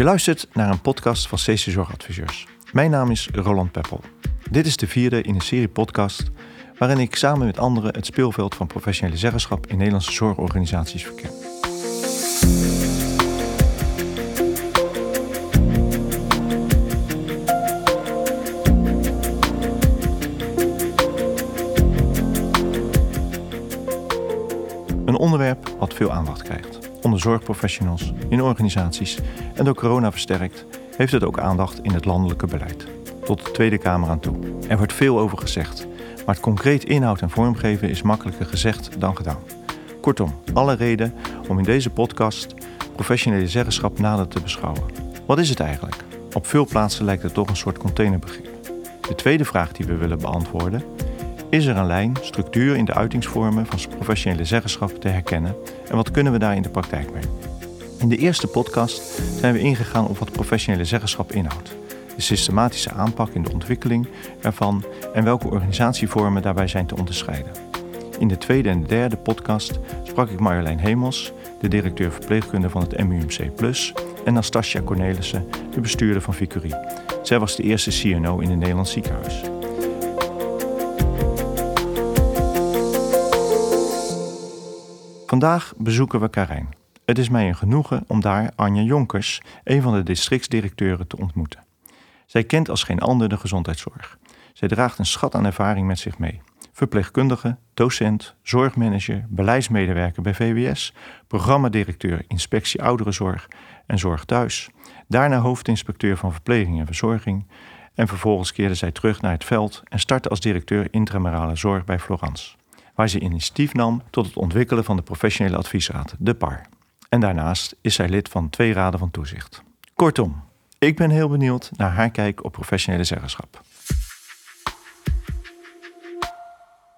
Je luistert naar een podcast van CC Zorgadviseurs. Mijn naam is Roland Peppel. Dit is de vierde in een serie podcast waarin ik samen met anderen het speelveld van professionele zeggenschap in Nederlandse zorgorganisaties verken. Zorgprofessionals, in organisaties en door corona versterkt, heeft het ook aandacht in het landelijke beleid. Tot de Tweede Kamer aan toe. Er wordt veel over gezegd, maar het concreet inhoud en vormgeven is makkelijker gezegd dan gedaan. Kortom, alle reden om in deze podcast professionele zeggenschap nader te beschouwen. Wat is het eigenlijk? Op veel plaatsen lijkt het toch een soort containerbegrip. De tweede vraag die we willen beantwoorden is er een lijn, structuur in de uitingsvormen van professionele zeggenschap te herkennen en wat kunnen we daar in de praktijk mee? In de eerste podcast zijn we ingegaan op wat professionele zeggenschap inhoudt, de systematische aanpak in de ontwikkeling ervan en welke organisatievormen daarbij zijn te onderscheiden. In de tweede en derde podcast sprak ik Marjolein Hemels, de directeur verpleegkunde van het MUMC Plus, en Nastasia Cornelissen, de bestuurder van Vicurie. Zij was de eerste CNO in een Nederlands ziekenhuis. Vandaag bezoeken we Karijn. Het is mij een genoegen om daar Anja Jonkers, een van de districtsdirecteuren, te ontmoeten. Zij kent als geen ander de gezondheidszorg. Zij draagt een schat aan ervaring met zich mee. Verpleegkundige, docent, zorgmanager, beleidsmedewerker bij VWS, programmadirecteur inspectie ouderenzorg en zorg thuis. Daarna hoofdinspecteur van verpleging en verzorging. En vervolgens keerde zij terug naar het veld en startte als directeur intramurale zorg bij Florence waar ze initiatief nam tot het ontwikkelen van de professionele adviesraad, de PAR. En daarnaast is zij lid van twee raden van toezicht. Kortom, ik ben heel benieuwd naar haar kijk op professionele zeggenschap.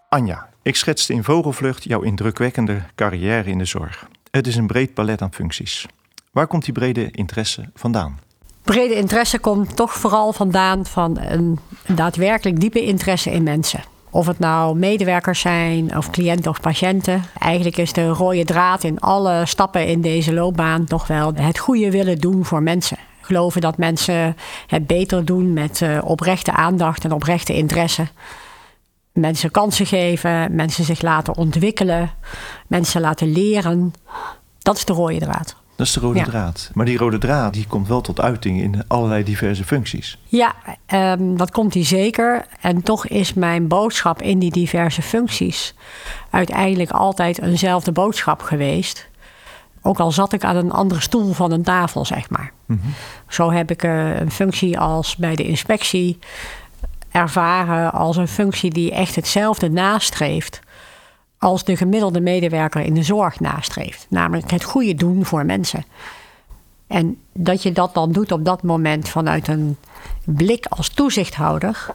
Anja, ik schetste in vogelvlucht jouw indrukwekkende carrière in de zorg. Het is een breed palet aan functies. Waar komt die brede interesse vandaan? Brede interesse komt toch vooral vandaan van een, daadwerkelijk diepe interesse in mensen. Of het nou medewerkers zijn of cliënten of patiënten. Eigenlijk is de rode draad in alle stappen in deze loopbaan toch wel het goede willen doen voor mensen. Geloven dat mensen het beter doen met eh, oprechte aandacht en oprechte interesse. Mensen kansen geven, mensen zich laten ontwikkelen, mensen laten leren. Dat is de rode draad. Dat is de rode draad. Maar die rode draad die komt wel tot uiting in allerlei diverse functies. Ja, um, dat komt die zeker. En toch is mijn boodschap in die diverse functies uiteindelijk altijd eenzelfde boodschap geweest. Ook al zat ik aan een andere stoel van een tafel, zeg maar. Mm -hmm. Zo heb ik uh, een functie als bij de inspectie ervaren als een functie die echt hetzelfde nastreeft als de gemiddelde medewerker in de zorg nastreeft. Namelijk het goede doen voor mensen. En dat je dat dan doet op dat moment vanuit een blik als toezichthouder,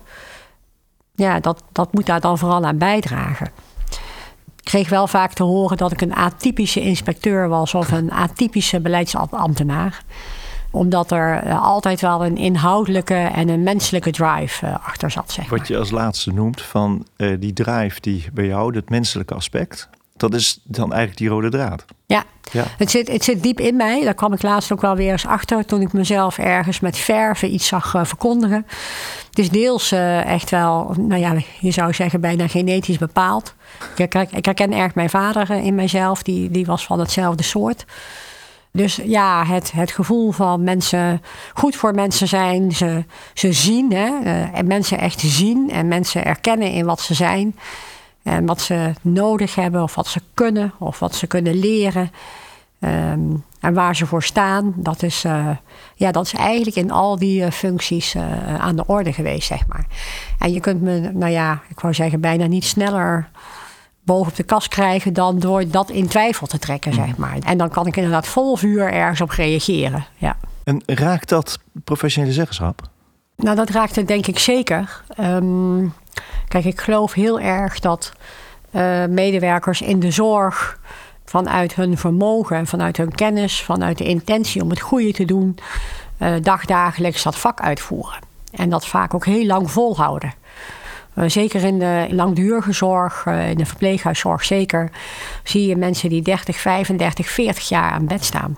ja, dat, dat moet daar dan vooral aan bijdragen. Ik kreeg wel vaak te horen dat ik een atypische inspecteur was of een atypische beleidsambtenaar omdat er eh, altijd wel een inhoudelijke en een menselijke drive uh, achter zat. Zeg maar. Wat je als laatste noemt van uh, die drive die bij jou, het menselijke aspect. Dat is dan eigenlijk die rode draad. Ja, ja. Het, zit, het zit diep in mij. Daar kwam ik laatst ook wel weer eens achter toen ik mezelf ergens met verven iets zag uh, verkondigen. Het is deels echt wel, nou ja, je zou zeggen bijna genetisch bepaald. Ik, ik, ik herken erg mijn vader in mijzelf, die, die was van hetzelfde soort. Dus ja, het, het gevoel van mensen goed voor mensen zijn, ze, ze zien, hè, uh, en mensen echt zien en mensen erkennen in wat ze zijn. En wat ze nodig hebben, of wat ze kunnen, of wat ze kunnen leren. Um, en waar ze voor staan, dat is, uh, ja, dat is eigenlijk in al die uh, functies aan de orde geweest, zeg maar. En je kunt me, nou ja, ik wou zeggen, bijna niet sneller boven op de kast krijgen dan door dat in twijfel te trekken, zeg mm. maar. En dan kan ik inderdaad vol vuur ergens op reageren. Ja. En raakt dat professionele zeggenschap? Nou, dat raakt het denk ik zeker. Um, kijk, ik geloof heel erg dat uh, medewerkers in de zorg vanuit hun vermogen, vanuit hun kennis, vanuit de intentie om het goede te doen, uh, dagdagelijks dat vak uitvoeren. En dat vaak ook heel lang volhouden. Uh, zeker in de langdurige zorg, uh, in de verpleeghuiszorg zeker, zie je mensen die 30, 35, 40 jaar aan bed staan.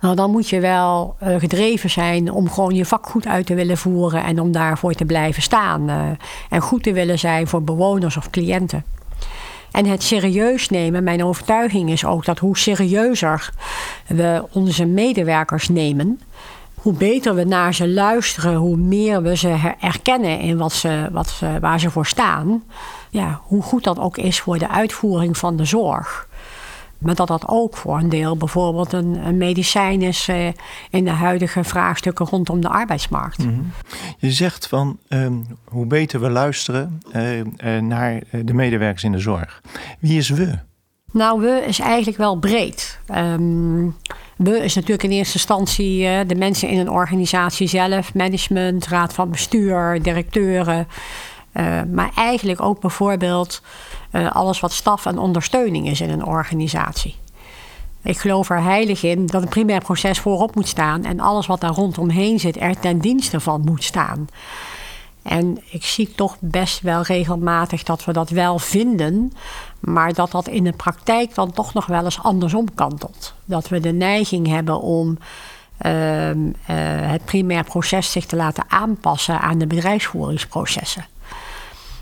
Nou, dan moet je wel uh, gedreven zijn om gewoon je vak goed uit te willen voeren en om daarvoor te blijven staan. En goed te willen zijn voor bewoners of cliënten. En het serieus nemen, mijn overtuiging is ook dat hoe serieuzer we onze medewerkers nemen, hoe beter we naar ze luisteren, hoe meer we ze herkennen in wat ze, wat ze, waar ze voor staan. Ja, hoe goed dat ook is voor de uitvoering van de zorg. Maar dat dat ook voor een deel bijvoorbeeld een, een medicijn is eh, in de huidige vraagstukken rondom de arbeidsmarkt. Mhm. Je zegt van ehm, hoe beter we luisteren eh, eh, naar de medewerkers in de zorg. Wie is we? Nou, we is eigenlijk wel breed. Ehm, we is natuurlijk in eerste instantie de mensen in een organisatie zelf, management, raad van bestuur, directeuren. maar eigenlijk ook bijvoorbeeld uh, alles wat staf en ondersteuning is in een organisatie. Ik geloof er heilig in dat een primair proces voorop moet staan en alles wat daar rondomheen zit er ten dienste van moet staan. En ik zie toch best wel regelmatig dat we dat wel vinden, maar dat dat in de praktijk dan toch nog wel eens andersom kantelt. Dat we de neiging hebben om uh, uh, het primair proces zich te laten aanpassen aan de bedrijfsvoeringsprocessen.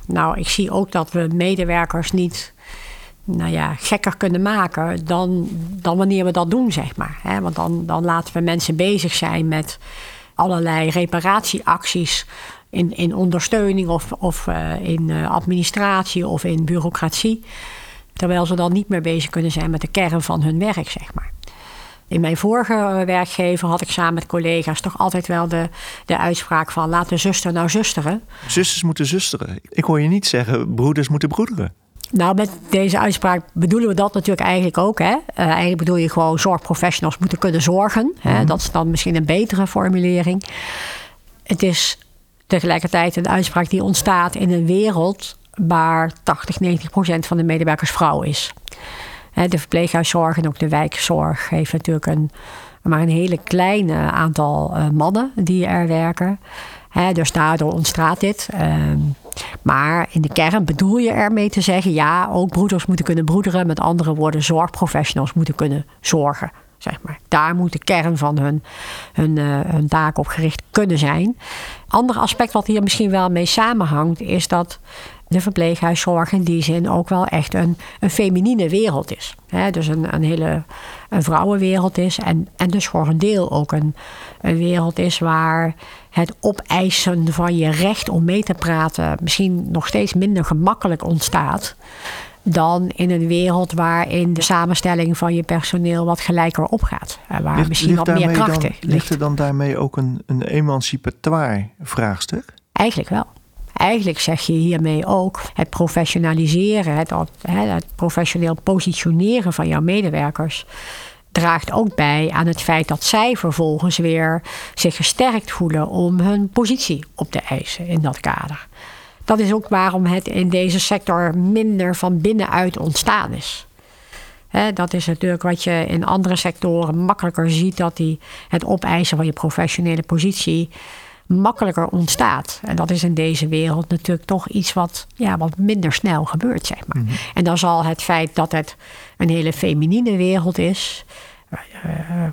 Nou, ik zie ook dat we medewerkers niet nou ja, gekker kunnen maken dan, dan wanneer we dat doen, zeg maar. Want dan, dan laten we mensen bezig zijn met allerlei reparatieacties in, in ondersteuning of, of uh, in uh, administratie of in bureaucratie. Terwijl ze dan niet meer bezig kunnen zijn met de kern van hun werk, zeg maar. In mijn vorige eh, werkgever had ik samen met collega's toch altijd wel de, de uitspraak van laat de zuster nou zusteren. Zusters moeten zusteren. Ik hoor je niet zeggen broeders moeten broederen. Nou, met deze uitspraak bedoelen we dat natuurlijk eigenlijk ook. Hè? Uh, eigenlijk bedoel je gewoon zorgprofessionals moeten kunnen zorgen. Hè? Mhm. Dat is dan misschien een betere formulering. Het is tegelijkertijd een uitspraak die ontstaat in een wereld waar 80, 90 procent van de medewerkers vrouw is. De verpleeghuiszorg en ook de wijkzorg heeft natuurlijk een, maar een hele kleine aantal uh, mannen die er werken. dus daardoor ontstaat dit. Ehm, maar in de kern bedoel je ermee te zeggen: ja, ook broeders moeten kunnen broederen. Met andere woorden, zorgprofessionals moeten kunnen zorgen. Zeg maar. Daar moet de kern van hun, hun, uh, hun taak op gericht kunnen zijn. Ander aspect wat hier misschien wel mee samenhangt, is dat de verpleeghuiszorg in die zin ook wel echt een, een feminine wereld is. dus een, een hele een vrouwenwereld is. En, en dus voor een deel ook een, een wereld is waar het opeisen van je recht om mee te praten misschien nog steeds minder gemakkelijk ontstaat. Dan in een wereld waarin de samenstelling van je personeel wat gelijker opgaat. Waar misschien wat meer kracht ligt. Ligt er dan daarmee ook een, een emancipatoire vraagstuk? Eigenlijk wel. Eigenlijk zeg je hiermee ook het professionaliseren, het, het professioneel positioneren van jouw medewerkers draagt ook bij aan het feit dat zij vervolgens weer zich gesterkt voelen om hun positie op te eisen in dat kader. Dat is ook waarom het in deze sector minder van binnenuit ontstaan is. dat is natuurlijk wat je in andere sectoren makkelijker ziet, dat die, het opeisen van je professionele positie makkelijker ontstaat. En dat is in deze wereld natuurlijk toch iets wat, ja, wat minder snel gebeurt, zeg maar. Mhm. En dan zal het feit dat het een hele feminine wereld is, uh,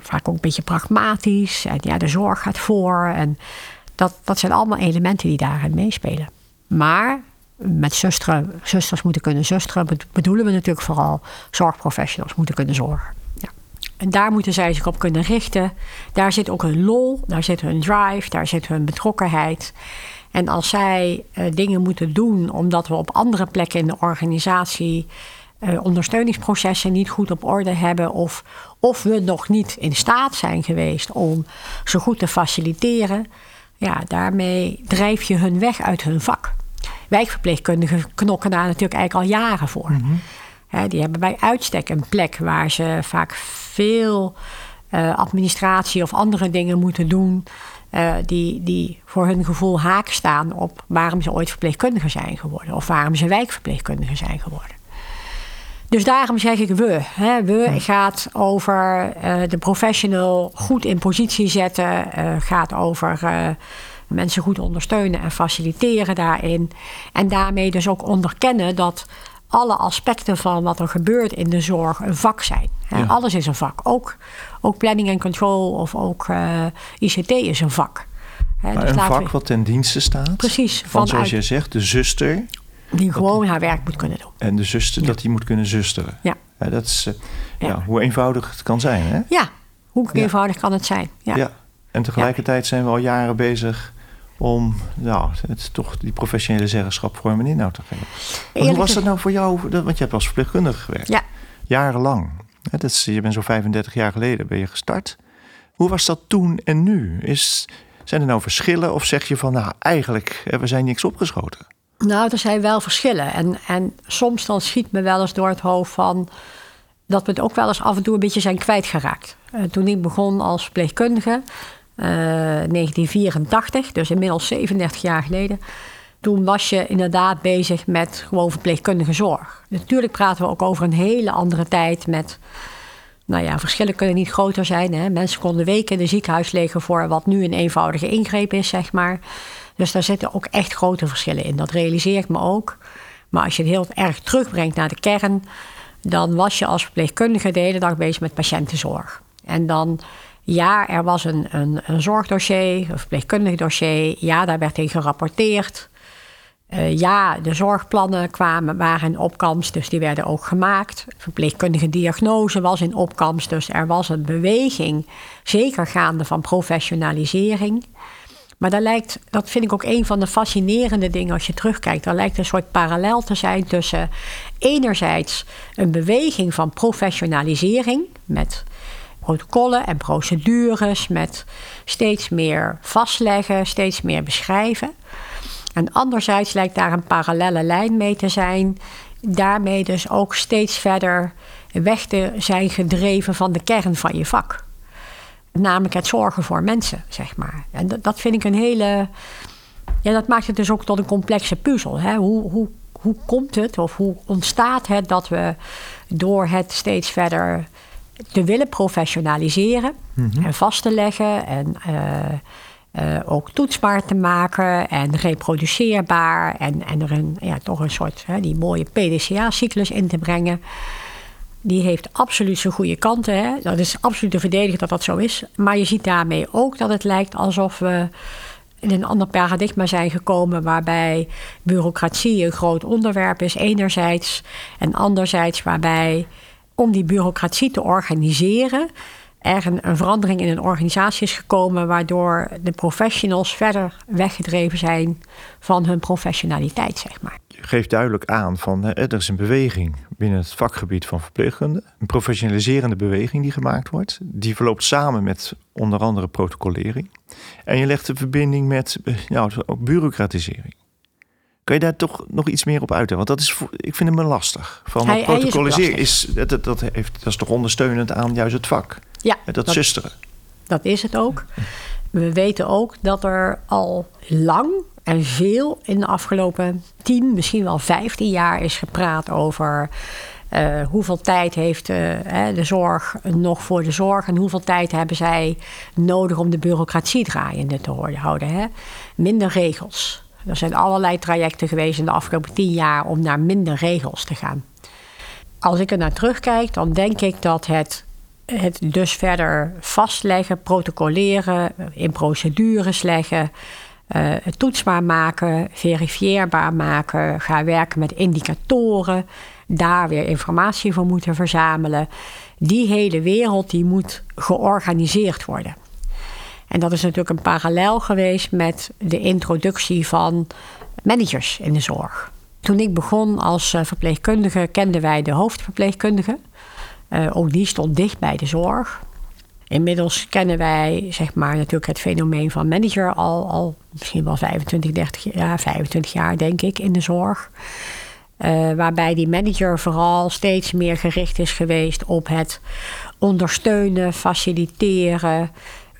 vaak ook een beetje pragmatisch, en ja, de zorg gaat voor. En dat, dat zijn allemaal elementen die daarin meespelen. Maar met zusters moeten kunnen zusteren, bedoelen we natuurlijk vooral zorgprofessionals moeten kunnen zorgen. En daar moeten zij zich op kunnen richten. Daar zit ook hun lol, daar zit hun drive, daar zit hun betrokkenheid. En als zij uh, dingen moeten doen omdat we op andere plekken in de organisatie uh, ondersteuningsprocessen niet goed op orde hebben, of, of we nog niet in staat zijn geweest om ze goed te faciliteren, ja, daarmee drijf je hun weg uit hun vak. Wijkverpleegkundigen knokken daar natuurlijk eigenlijk al jaren voor. Mm die hebben bij uitstek een plek waar ze vaak veel uh, administratie of andere dingen moeten doen. Uh, die, die voor hun gevoel haak staan op waarom ze ooit verpleegkundige zijn geworden. Of waarom ze wijkverpleegkundige zijn geworden. Dus daarom zeg ik we. Hè. We gaat over uh, de professional goed in positie zetten. gaat over mensen goed ondersteunen en faciliteren daarin. En daarmee dus ook onderkennen dat alle aspecten van wat er gebeurt in de zorg een vak zijn. Ja. Alles is een vak. Ook, ook planning en control of ook eh, ICT is een vak. Maar dus een vak we- wat ten dienste staat. Precies, Van vanuit- zoals jij zegt, de zuster. die gewoon haar werk moet kunnen doen. En de zuster, Ja. dat die moet kunnen zusteren. Ja. Ja, dat is eh, ja. Hoe eenvoudig het kan zijn. Hè? Ja, hoe eenvoudig kan het zijn? Ja. En tegelijkertijd zijn we al jaren bezig om nou, het, toch die professionele zeggenschap vorm en inhoud te geven. Hoe was dat nou voor jou? Want je hebt als verpleegkundige gewerkt. Ja. Jarenlang. Dat is, je bent zo'n 35 jaar geleden ben je gestart. Hoe was dat toen en nu? Is, zijn er nou verschillen of zeg je van nou eigenlijk we zijn niks opgeschoten? Nou, er zijn wel verschillen. En, en soms dan schiet me wel eens door het hoofd van... dat we het ook wel eens af en toe een beetje zijn kwijtgeraakt. Eh, toen ik begon als verpleegkundige, 1984, dus inmiddels 37 jaar geleden... toen was je inderdaad bezig met gewoon verpleegkundige zorg. Natuurlijk praten we ook over een hele andere tijd met... Nou ja, verschillen kunnen niet groter zijn. Hè? Mensen konden weken in het ziekenhuis liggen voor wat nu een eenvoudige ingreep is, zeg maar. Dus daar zitten ook echt grote verschillen in. Dat realiseer ik me ook. Maar als je het heel erg terugbrengt naar de kern, dan was je als verpleegkundige de hele dag bezig met patiëntenzorg. En dan, ja, er was een, een, een zorgdossier, een verpleegkundig dossier. Ja, daar werd in gerapporteerd. Eh, ja, de zorgplannen kwamen, waren in opkomst, dus die werden ook gemaakt. Verpleegkundige diagnose was in opkomst, dus er was een beweging, zeker gaande van professionalisering. Maar daar lijkt, dat vind ik ook een van de fascinerende dingen als je terugkijkt. Er lijkt een soort parallel te zijn tussen enerzijds een beweging van professionalisering met protocollen en procedures, met steeds meer vastleggen, steeds meer beschrijven. En anderzijds lijkt daar een parallelle lijn mee te zijn. Daarmee dus ook steeds verder weg te zijn gedreven van de kern van je vak. Namelijk het zorgen voor mensen, zeg maar. En dat, dat vind ik een hele. Ja, dat maakt het dus ook tot een complexe puzzel. Hè? Hoe, hoe, hoe komt het of hoe ontstaat het dat we door het steeds verder te willen professionaliseren en vast te leggen en eh, eh, ook toetsbaar te maken en reproduceerbaar en, en er een, ja, toch een soort hè, die mooie PDCA-cyclus in te brengen. Die heeft absoluut zijn goede kanten. Hè? Dat is absoluut te verdedigen dat dat zo is. Maar je ziet daarmee ook dat het lijkt alsof we in een ander paradigma zijn gekomen waarbij bureaucratie een groot onderwerp is enerzijds en anderzijds waarbij om die bureaucratie te organiseren er een, een verandering in een organisatie is gekomen waardoor de professionals verder weggedreven zijn van hun professionaliteit, zeg maar. Je geeft duidelijk aan van er is een beweging binnen het vakgebied van verpleegkunde. Een professionaliserende beweging die gemaakt wordt. Die verloopt samen met onder andere protocolering. En je legt de verbinding met ook bureaucratisering. Kan je daar toch nog iets meer op uitleggen? Want dat is, ik vind hem lastig. Van Hij- is dat, dat, heeft, dat is toch ondersteunend aan juist het vak. Ja, Dat, dat- zusteren. Dat is het ook. We weten ook dat er al lang en veel in de afgelopen 10, misschien wel 15 jaar is gepraat over eh, hoeveel tijd heeft eh, de zorg nog voor de zorg en hoeveel tijd hebben zij nodig om de bureaucratie draaiende te houden. Hè? Minder regels. Er zijn allerlei trajecten geweest in de afgelopen 10 jaar om naar minder regels te gaan. Als ik er naar terugkijk, dan denk ik dat het, het dus verder vastleggen, protocoleren, in procedures leggen, eh, toetsbaar maken, verifieerbaar maken, gaan werken met indicatoren, daar weer informatie voor moeten verzamelen. Die hele wereld die moet georganiseerd worden. En dat is natuurlijk een parallel geweest met de introductie van managers in de zorg. Toen ik begon als eh, verpleegkundige kenden wij de hoofdverpleegkundige. Eh, ook die stond dicht bij de zorg. Inmiddels kennen wij zeg maar, natuurlijk het fenomeen van manager al, al misschien wel 25, 30 jaar, 25 jaar denk ik in de zorg. Eh, waarbij die manager vooral steeds meer gericht is geweest op het ondersteunen, faciliteren,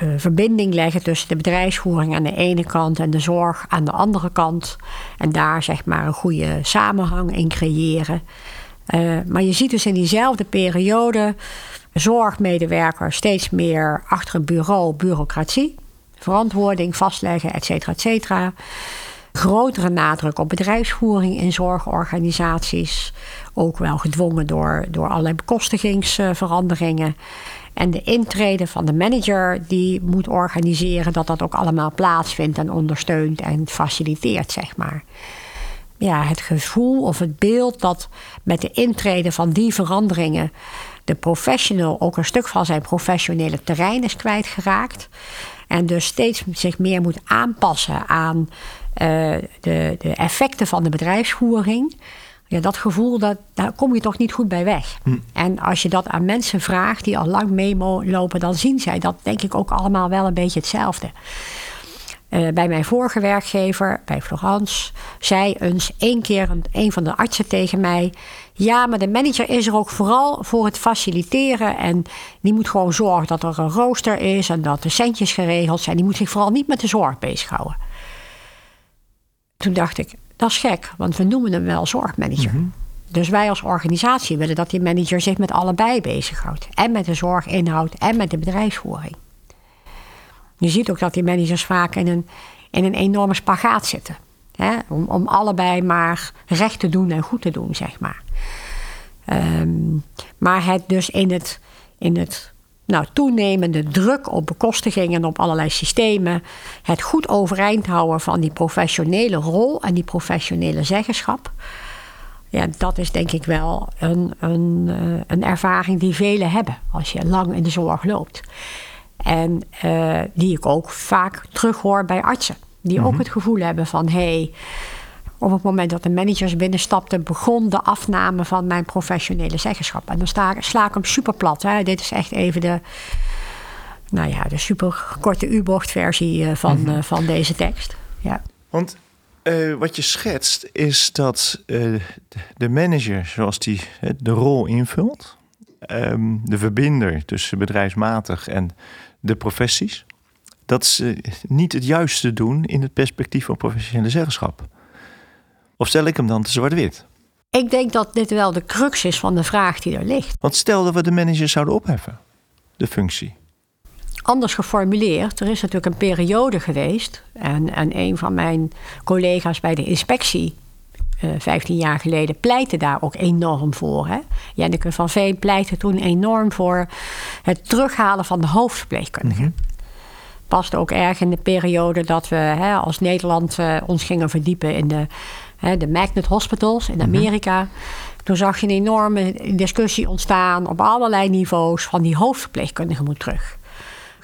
eh, verbinding leggen tussen de bedrijfsvoering aan de ene kant en de zorg aan de andere kant. En daar zeg maar een goede samenhang in creëren. Eh, maar je ziet dus in diezelfde periode zorgmedewerkers steeds meer achter een bureau, bureaucratie, verantwoording vastleggen, et cetera, et cetera. grotere nadruk op bedrijfsvoering in zorgorganisaties. Ook wel gedwongen door, door allerlei bekostigingsveranderingen. En de intrede van de manager die moet organiseren dat dat ook allemaal plaatsvindt en ondersteunt en faciliteert, zeg maar. Ja, het gevoel of het beeld dat met de intrede van die veranderingen de professional ook een stuk van zijn professionele terrein is kwijtgeraakt. En dus steeds zich meer moet aanpassen aan uh, de, de effecten van de bedrijfsvoering. Ja, dat gevoel, dat, daar kom je toch niet goed bij weg. Hm. En als je dat aan mensen vraagt die al lang meelopen, dan zien zij dat denk ik ook allemaal wel een beetje hetzelfde. Uh, bij mijn vorige werkgever, bij Florence, zei eens één keer een, een van de artsen tegen mij: Ja, maar de manager is er ook vooral voor het faciliteren. En die moet gewoon zorgen dat er een rooster is en dat de centjes geregeld zijn. Die moet zich vooral niet met de zorg bezighouden. Toen dacht ik: Dat is gek, want we noemen hem wel zorgmanager. Mhm. Dus wij als organisatie willen dat die manager zich met allebei bezighoudt: en met de zorginhoud en met de bedrijfsvoering. Je ziet ook dat die managers vaak in een, in een enorme spagaat zitten. Hè? Om, om allebei maar recht te doen en goed te doen, zeg maar. Ehm, maar het dus in het, in het nou, toenemende druk op bekostigingen en op allerlei systemen, het goed overeind houden van die professionele rol en die professionele zeggenschap. Ja, dat is denk ik wel een, een, eh, een ervaring die velen hebben als je lang in de zorg loopt. En uh, die ik ook vaak terughoor bij artsen. Die ook mhm. het gevoel hebben van hé, hey, op het moment dat de managers binnenstapten, begon de afname van mijn professionele zeggenschap. En dan sta, sla ik hem super plat. Hè. Dit is echt even de, nou ja, de super korte U-bochtversie eh, van, mhm. eh, van deze tekst. Ja. Want uh, wat je schetst is dat de manager, zoals die de rol invult, um, de verbinder tussen bedrijfsmatig en de professies, dat ze niet het juiste doen in het perspectief van professionele zeggenschap. Of stel ik hem dan te zwart-wit? Ik denk dat dit wel de crux is van de vraag die er ligt. Want stel dat we de managers zouden opheffen, de functie. Anders geformuleerd, er is natuurlijk een periode geweest. En, en een van mijn collega's bij de inspectie 15 eh, jaar geleden pleitte daar ook enorm voor. Hè? Jenneke van Veen pleitte toen enorm voor het terughalen van de hoofdverpleegkundigen. Mm Past ook erg in de periode dat we hè, als Nederland uh, ons gingen verdiepen in de, hè, de Magnet Hospitals in mhm. Amerika. Toen zag je een enorme discussie ontstaan op allerlei niveaus van die hoofdverpleegkundige moet terug.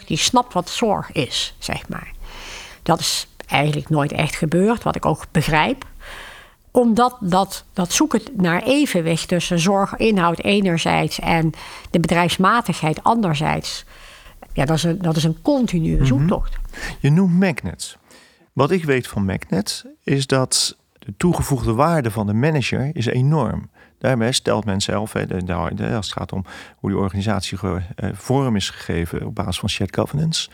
Die snapt wat zorg is, zeg maar. Dat is eigenlijk nooit echt gebeurd, wat ik ook begrijp omdat dat, dat zoeken naar evenwicht tussen zorginhoud enerzijds en de bedrijfsmatigheid anderzijds. Ja, dat is een, dat is een continue mhm. zoektocht. Je noemt Magnet. Wat ik weet van Magnet is dat de toegevoegde waarde van de manager is enorm. Daarbij stelt men zelf, als het gaat om hoe die organisatie eh, vorm is gegeven op basis van shared governance,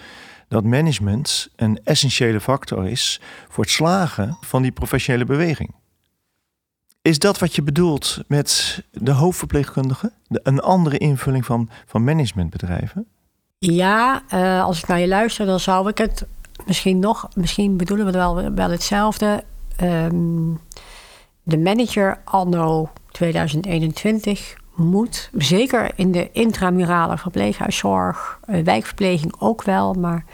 dat management een essentiële factor is voor het slagen van die professionele beweging. Is dat wat je bedoelt met de hoofdverpleegkundige? een andere invulling van, van managementbedrijven? Ja, uh, als ik naar je luister, dan zou ik het misschien nog, misschien bedoelen we wel, wel hetzelfde. Um, de manager anno 2021 moet, zeker in de intramurale verpleeghuiszorg, uh, wijkverpleging ook wel, maar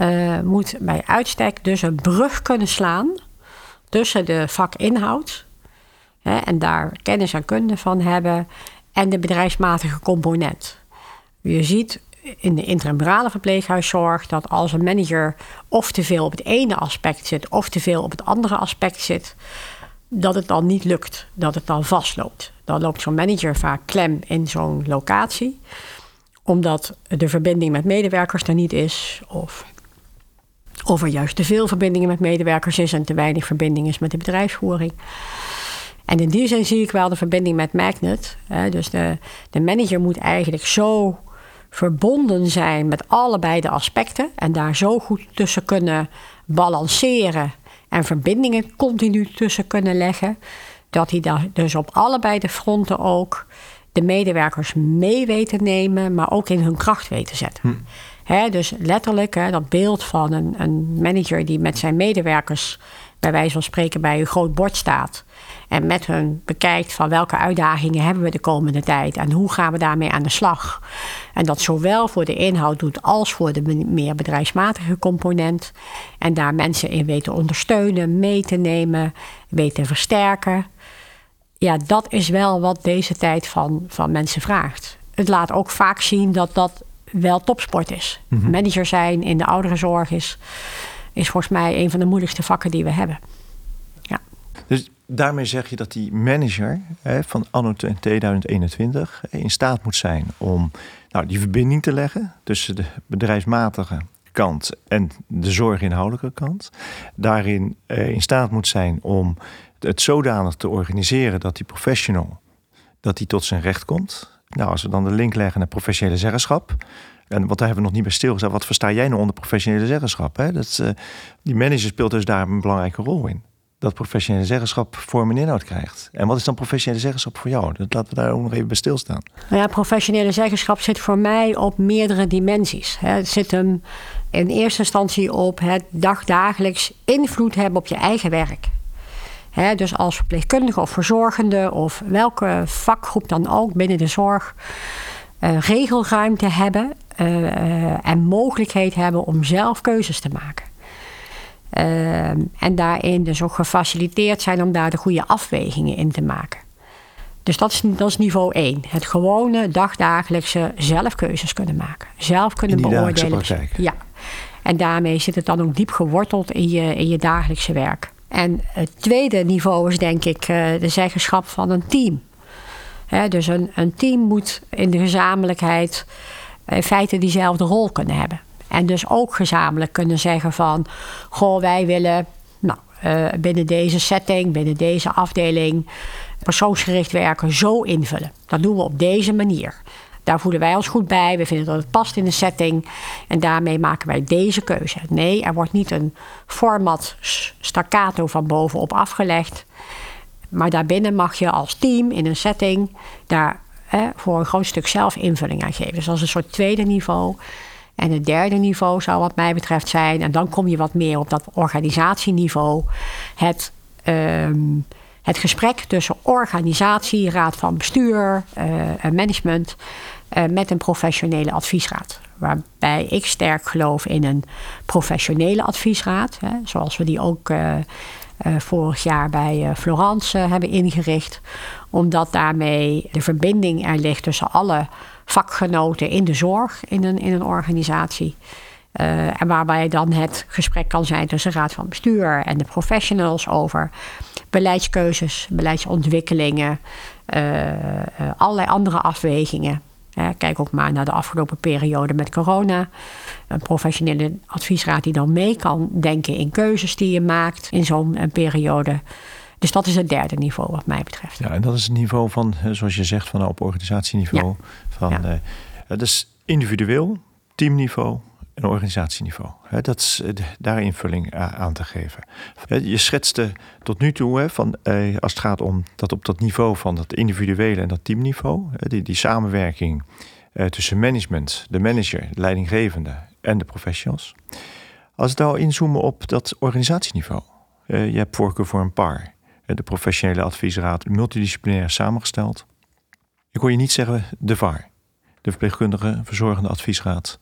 uh, moet bij uitstek dus een brug kunnen slaan tussen de vakinhoud hè, en daar kennis en kunde van hebben en de bedrijfsmatige component. Je ziet in de intramurale verpleeghuiszorg dat als een manager of te veel op het ene aspect zit of te veel op het andere aspect zit, dat het dan niet lukt, dat het dan vastloopt. Dan loopt zo'n manager vaak klem in zo'n locatie, omdat de verbinding met medewerkers er niet is, of, of er juist te veel verbindingen met medewerkers is en te weinig verbinding is met de bedrijfsvoering. En in die zin zie ik wel de verbinding met Magnet. Dus de, de manager moet eigenlijk zo verbonden zijn met allebei de aspecten en daar zo goed tussen kunnen balanceren en verbindingen continu tussen kunnen leggen, dat hij daar dus op allebei de fronten ook de medewerkers mee weten nemen, maar ook in hun kracht weten zetten. Hm. dus letterlijk dat beeld van een, een, manager die met zijn medewerkers bij wijze van spreken bij een groot bord staat en met hun bekijkt van welke uitdagingen hebben we de komende tijd en hoe gaan we daarmee aan de slag. En dat zowel voor de inhoud doet als voor de meer bedrijfsmatige component. En daar mensen in weten ondersteunen, mee te nemen, weten versterken. Ja, dat is wel wat deze tijd van, van mensen vraagt. Het laat ook vaak zien dat dat wel topsport is. Mhm. Manager zijn in de ouderenzorg is, is volgens mij een van de moeilijkste vakken die we hebben. Daarmee zeg je dat die manager hè, van anno 2021 in staat moet zijn om nou, die verbinding te leggen tussen de bedrijfsmatige kant en de zorginhoudelijke kant. Daarin eh, in staat moet zijn om het zodanig te organiseren dat die professional dat die tot zijn recht komt. Nou, als we dan de link leggen naar professionele zeggenschap. En wat daar hebben we nog niet bij stilgestaan. Wat versta jij nou onder professionele zeggenschap? Hè? Dat, uh, die manager speelt dus daar een belangrijke rol in dat professionele zeggenschap vorm en inhoud krijgt. En wat is dan professionele zeggenschap voor jou? Dat laten we daar ook nog even bij stilstaan. Nou ja, professionele zeggenschap zit voor mij op meerdere dimensies. Het zit hem in eerste instantie op het dagdagelijks invloed hebben op je eigen werk. dus als verpleegkundige of verzorgende of welke vakgroep dan ook binnen de zorg. Uh, regelruimte hebben uh, en mogelijkheid hebben om zelf keuzes te maken. Ehm, en daarin dus ook gefaciliteerd zijn om daar de goede afwegingen in te maken. Dus dat is, dat is niveau 1. Het gewone dagdagelijkse zelf keuzes kunnen maken. Zelf kunnen in beoordelen. Ja. En daarmee zit het dan ook diep geworteld in je, in je dagelijkse werk. En het tweede niveau is denk ik uh, de zeggenschap van een team. dus een, een team moet in de gezamenlijkheid in feite diezelfde rol kunnen hebben. En dus ook gezamenlijk kunnen zeggen van... goh, wij willen nou, uh, binnen deze setting, binnen deze afdeling... persoonsgericht werken zo invullen. Dat doen we op deze manier. Daar voelen wij ons goed bij. We vinden dat het past in de setting. En daarmee maken wij deze keuze. Nee, er wordt niet een format staccato van bovenop afgelegd. Maar daarbinnen mag je als team in een setting daar voor een groot stuk zelf invulling aan geven. Dus dat is een soort tweede niveau. En het derde niveau zou wat mij betreft zijn, en dan kom je wat meer op dat organisatieniveau, het, ehm, het gesprek tussen organisatie, raad van bestuur, uh, management, uh, met een professionele adviesraad. Waarbij ik sterk geloof in een professionele adviesraad, hè, zoals we die ook uh, vorig jaar bij Florence hebben ingericht, omdat daarmee de verbinding er ligt tussen alle vakgenoten in de zorg in een, in een organisatie. Uh, en waarbij dan het gesprek kan zijn tussen raad van bestuur en de professionals over beleidskeuzes, beleidsontwikkelingen, uh, allerlei andere afwegingen. kijk ook maar naar de afgelopen periode met corona. Een professionele adviesraad die dan mee kan denken in keuzes die je maakt in zo'n periode. Dus dat is het derde niveau wat mij betreft. Ja, en dat is het niveau van, zoals je zegt, van op organisatieniveau. Van, ja. uh, het is individueel, teamniveau en organisatieniveau. dat is uh, daar invulling aan te geven. je schetste tot nu toe, van, uh, als het gaat om dat op dat niveau van dat individuele en dat teamniveau, die, die samenwerking tussen management, de manager, de leidinggevende en de professionals. Als we nou inzoomen op dat organisatieniveau. je hebt voorkeur voor een paar de professionele adviesraad multidisciplinair samengesteld. Ik hoor je niet zeggen de VAR, de verpleegkundige verzorgende adviesraad.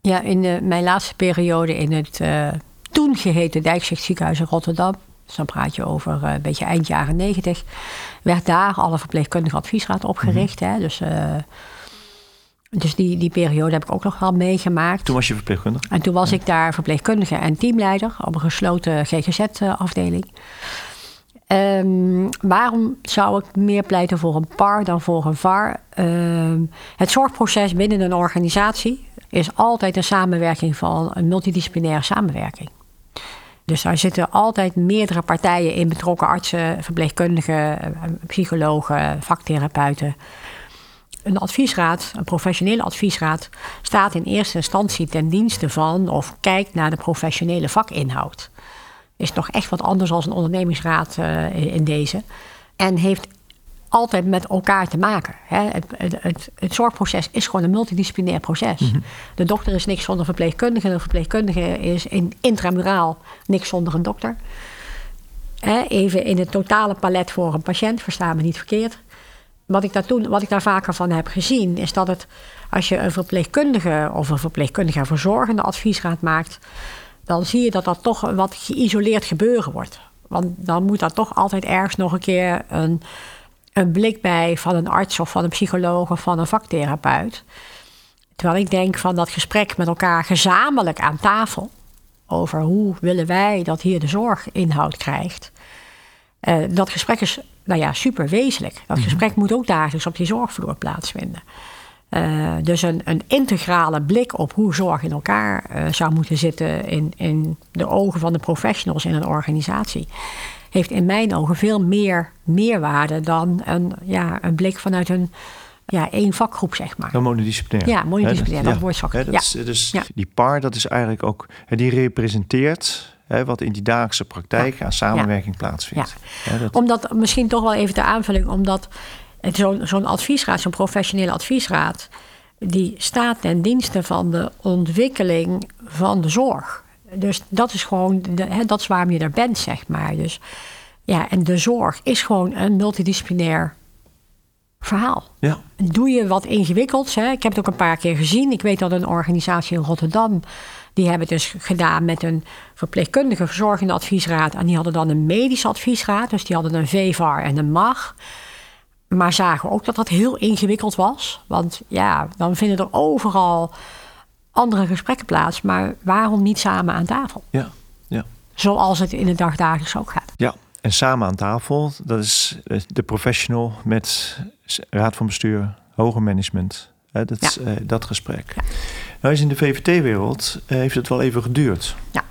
Ja, in de, mijn laatste periode in het uh, toen geheten Dijkzicht ziekenhuis in Rotterdam, dus dan praat je over uh, een beetje eind jaren negentig, werd daar alle verpleegkundige adviesraad opgericht. Mm hè, dus uh, dus die, die periode heb ik ook nog wel meegemaakt. Toen was je verpleegkundige? En toen was ik daar verpleegkundige en teamleider op een gesloten GGZ-afdeling. Um, waarom zou ik meer pleiten voor een PAR dan voor een VAR? Um, het zorgproces binnen een organisatie is altijd een samenwerking van een multidisciplinaire samenwerking. Dus daar zitten altijd meerdere partijen in betrokken: artsen, verpleegkundigen, psychologen, vaktherapeuten. Een adviesraad, een professionele adviesraad, staat in eerste instantie ten dienste van of kijkt naar de professionele vakinhoud is nog echt wat anders dan een ondernemingsraad uh, in deze. En heeft altijd met elkaar te maken. Hè. Het, het, het, zorgproces is gewoon een multidisciplinair proces. Mhm. De dokter is niks zonder verpleegkundige. De verpleegkundige is in, intramuraal niks zonder een dokter. hè, even in het totale palet voor een patiënt, versta me niet verkeerd. Wat ik, daar toen, wat ik daar vaker van heb gezien, is dat het als je een verpleegkundige of een verpleegkundige verzorgende adviesraad maakt, dan zie je dat dat toch wat geïsoleerd gebeuren wordt. Want dan moet daar toch altijd ergens nog een keer een, een blik bij van een arts of van een psycholoog of van een vaktherapeut. Terwijl ik denk van dat gesprek met elkaar gezamenlijk aan tafel over hoe willen wij dat hier de zorg inhoud krijgt. Uh, dat gesprek is nou ja, super wezenlijk. Dat mhm. gesprek moet ook dagelijks op die zorgvloer plaatsvinden. Uh, dus een, een, integrale blik op hoe zorg in elkaar uh, zou moeten zitten in, in de ogen van de professionals in een organisatie, heeft in mijn ogen veel meer meerwaarde dan een, ja, een blik vanuit een ja, één vakgroep, zeg maar. Een monodisciplinair. Ja, monodisciplinair, dat, wordt ja, dat is, Dus die PAR, dat is eigenlijk ook, die representeert wat in die dagelijkse praktijk aan samenwerking plaatsvindt. Ja. Dat... Omdat, misschien toch wel even de aanvulling, omdat zo'n adviesraad, zo'n professionele adviesraad, die staat ten dienste van de ontwikkeling van de zorg. Dus dat is gewoon, de, hè, dat is waarom je er bent, zeg maar. Dus ja, en de zorg is gewoon een multidisciplinair verhaal. Ja. Doe je wat ingewikkelds. Hè? Ik heb het ook een paar keer gezien. Ik weet dat een organisatie in Rotterdam. Die hebben het dus gedaan met een verpleegkundige verzorgende adviesraad. En die hadden dan een medische adviesraad. Dus die hadden een VVAR en een MAG. Maar zagen ook dat dat heel ingewikkeld was. Want ja, dan vinden er overal andere gesprekken plaats. Maar waarom niet samen aan tafel? Ja, ja. Zoals het in het dagdagelijks ook gaat. Ja, en samen aan tafel, dat is eh, de professional met raad van bestuur, hoger management. Dat, ja. uh, dat gesprek. Ja. Nou is in de VVT-wereld uh, heeft het wel even geduurd. Ja.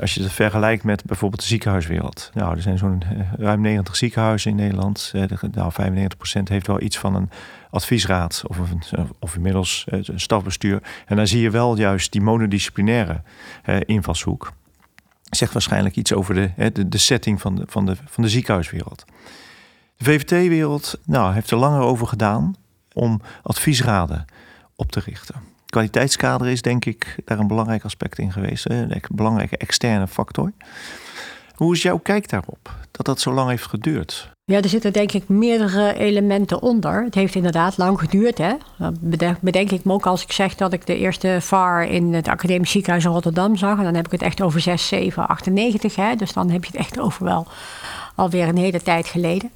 Als je het vergelijkt met bijvoorbeeld de ziekenhuiswereld. Nou, er zijn zo'n ruim 90 ziekenhuizen in Nederland. nou, 95% heeft wel iets van een adviesraad of, een, of inmiddels een stafbestuur. En dan zie je wel juist die monodisciplinaire invalshoek zegt waarschijnlijk iets over de, de, de setting van de, van, de, van de ziekenhuiswereld. De VVT-wereld nou, heeft er langer over gedaan om adviesraden op te richten. Kwaliteitskader is denk ik daar een belangrijk aspect in geweest, een belangrijke externe factor. Hoe is jouw kijk daarop, dat dat zo lang heeft geduurd? Ja, er zitten denk ik meerdere elementen onder. Het heeft inderdaad lang geduurd. Hè? Dat bedenk ik me ook als ik zeg dat ik de eerste VAR in het Academisch Ziekenhuis in Rotterdam zag. En dan heb ik het echt over 6, 7, 98. Hè? Dus dan heb je het echt over wel alweer een hele tijd geleden.